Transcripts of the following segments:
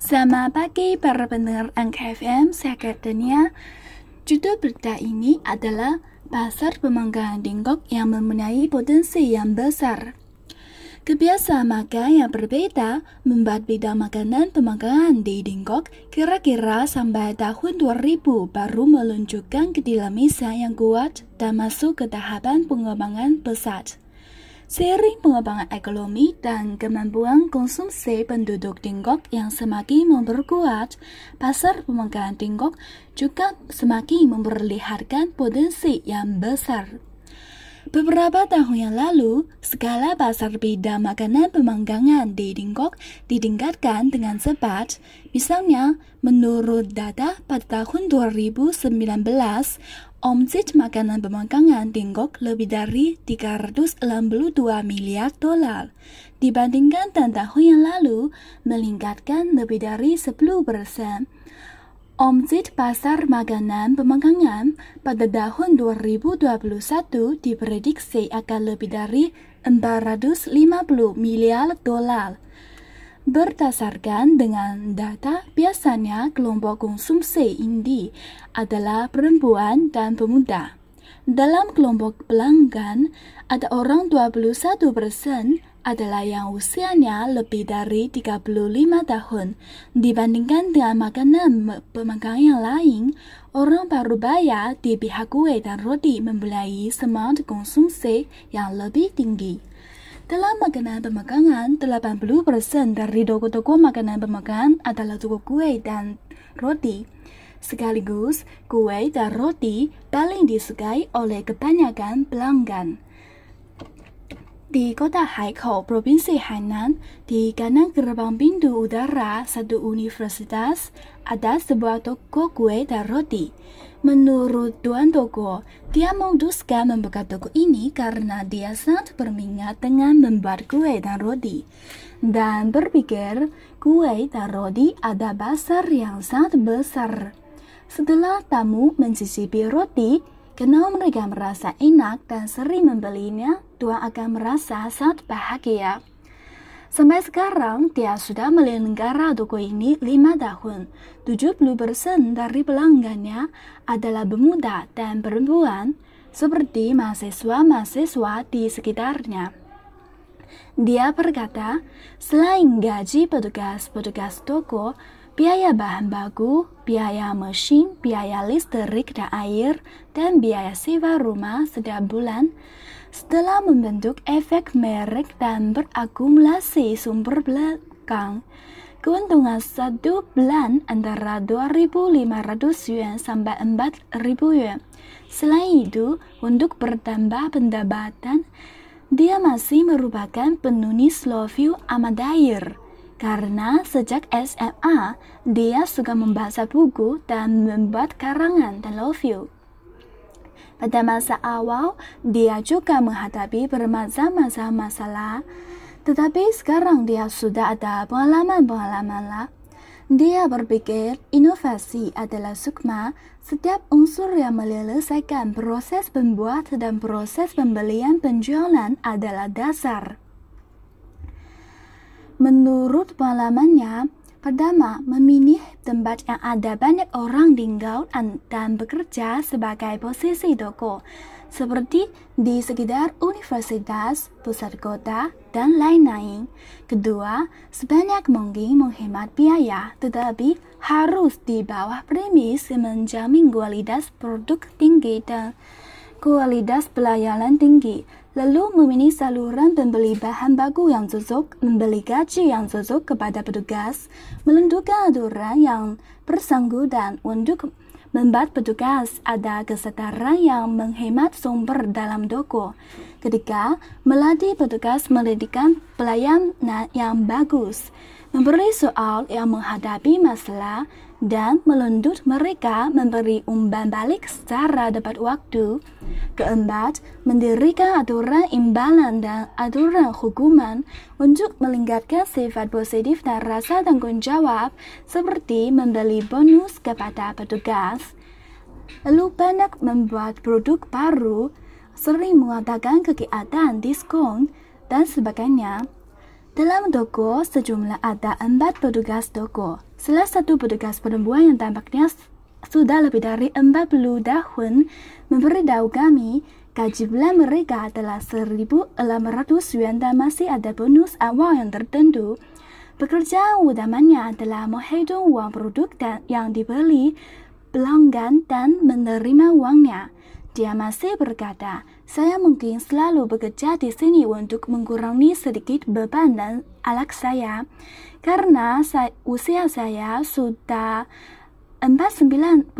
Selamat pagi para pendengar Angka FM, saya. Judul berita ini adalah Pasar Pemanggangan Dingkok yang mempunyai potensi yang besar. Kebiasaan makan yang berbeda membuat bidang makanan pemanggangan di Dingkok kira-kira sampai tahun 2000 baru menunjukkan kedinamisan yang kuat dan masuk ke tahapan pengembangan pesat. Seiring pengembangan ekonomi dan kemampuan konsumsi penduduk Tingkok yang semakin memperkuat, pasar pemakanan Tingkok juga semakin memperlihatkan potensi yang besar. Beberapa tahun yang lalu, skala pasar bidang makanan pemanggangan di Tingkok ditingkatkan dengan cepat. Misalnya, menurut data pada tahun 2019, Omset makanan pemanggangan Tiongkok lebih dari 362 miliar dolar. Dibandingkan tahun yang lalu, meningkatkan lebih dari 10 persen. Omset pasar makanan pemanggangan pada tahun 2021 diprediksi akan lebih dari 450 miliar dolar. Berdasarkan dengan data, biasanya kelompok konsumsi ini adalah perempuan dan pemuda. Dalam kelompok pelanggan, ada orang 21 persen adalah yang usianya lebih dari 35 tahun. Dibandingkan dengan makanan pemakan yang lain, orang baru bayar di pihak kue dan roti mempunyai semangat konsumsi yang lebih tinggi. Dalam makanan pemakangan, 80% dari toko-toko makanan pemakan adalah toko kue dan roti. Sekaligus, kue dan roti paling disukai oleh kebanyakan pelanggan. Di kota Haikou, Provinsi Hainan, di kanan gerbang pintu udara satu universitas, ada sebuah toko kue dan roti. Menurut tuan toko, dia memutuskan membuka toko ini karena dia sangat berminat dengan membuat kue dan roti. Dan berpikir, kue dan roti ada pasar yang sangat besar. Setelah tamu mencicipi roti, karena mereka merasa enak dan sering membelinya, tuan akan merasa sangat bahagia. Sampai sekarang, dia sudah menyelenggara toko ini lima tahun. 70% dari pelanggannya adalah pemuda dan perempuan, seperti mahasiswa-mahasiswa di sekitarnya. Dia berkata, selain gaji petugas-petugas toko, biaya bahan baku, biaya mesin, biaya listrik dan air, dan biaya sewa rumah setiap bulan, setelah membentuk efek merek dan berakumulasi sumber belakang, keuntungan satu bulan antara 2.500 yuan sampai 4.000 yuan. Selain itu, untuk bertambah pendapatan, dia masih merupakan penulis Love Amadair. Karena sejak SMA, dia suka membaca buku dan membuat karangan dan love you. Pada masa awal, dia juga menghadapi bermacam-macam masalah. Tetapi sekarang dia sudah ada pengalaman-pengalaman lah. Dia berpikir inovasi adalah sukma setiap unsur yang menyelesaikan proses pembuat dan proses pembelian penjualan adalah dasar. Menurut pengalamannya, Pertama, memilih tempat yang ada banyak orang tinggal dan bekerja sebagai posisi toko, seperti di sekitar universitas, pusat kota, dan lain-lain. Kedua, sebanyak mungkin menghemat biaya, tetapi harus di bawah premis menjamin kualitas produk tinggi dan kualitas pelayanan tinggi lalu memilih saluran pembeli bahan baku yang cocok, membeli gaji yang cocok kepada petugas, menentukan aturan yang bersangkutan untuk membuat petugas ada kesadaran yang menghemat sumber dalam toko. Ketika melatih petugas meledikan pelayanan yang bagus, memberi soal yang menghadapi masalah, dan menuntut mereka memberi umpan balik secara tepat waktu. Keempat, mendirikan aturan imbalan dan aturan hukuman untuk meningkatkan sifat positif dan rasa tanggung jawab seperti membeli bonus kepada petugas. Lalu banyak membuat produk baru, sering mengatakan kegiatan diskon, dan sebagainya. Dalam toko, sejumlah ada empat petugas toko. Salah satu petugas perempuan yang tampaknya sudah lebih dari 40 tahun memberitahu kami gaji bulan mereka adalah 1.600 yuan dan masih ada bonus awal yang tertentu. Pekerjaan utamanya adalah menghitung uang produk dan yang dibeli pelanggan dan menerima uangnya. Dia masih berkata, saya mungkin selalu bekerja di sini untuk mengurangi sedikit beban dan alat saya. Karena saya, usia saya sudah 49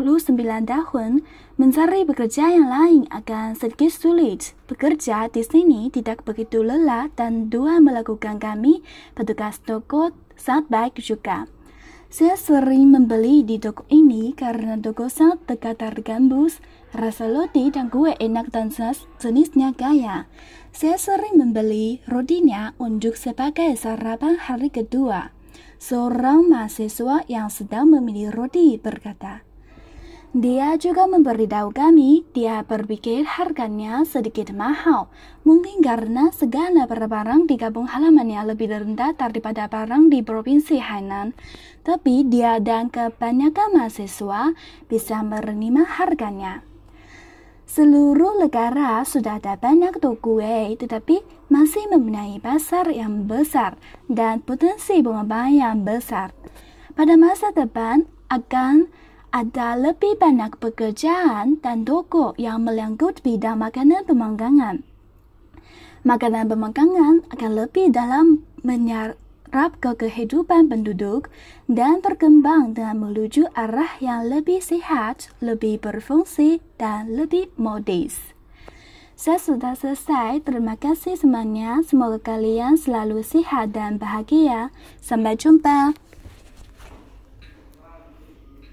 tahun, mencari pekerja yang lain akan sedikit sulit. Bekerja di sini tidak begitu lelah dan dua melakukan kami petugas toko sangat baik juga. Saya sering membeli di toko ini karena toko sangat dekat harga bus, rasa roti dan kue enak dan jenisnya gaya. Saya sering membeli rotinya untuk sebagai sarapan hari kedua. Seorang mahasiswa yang sedang memilih roti berkata, dia juga memberitahu kami dia berpikir harganya sedikit mahal. Mungkin karena segala barang di kampung halamannya lebih rendah daripada barang di Provinsi Hainan. Tapi dia dan kebanyakan mahasiswa bisa menerima harganya. Seluruh negara sudah ada banyak toko tetapi masih mempunyai pasar yang besar dan potensi pengembangan yang besar. Pada masa depan akan ada lebih banyak pekerjaan dan toko yang melangkut bidang makanan pemanggangan. Makanan pemanggangan akan lebih dalam menyerap ke kehidupan penduduk dan berkembang dengan menuju arah yang lebih sehat, lebih berfungsi, dan lebih modis. Saya sudah selesai. Terima kasih semuanya. Semoga kalian selalu sehat dan bahagia. Sampai jumpa.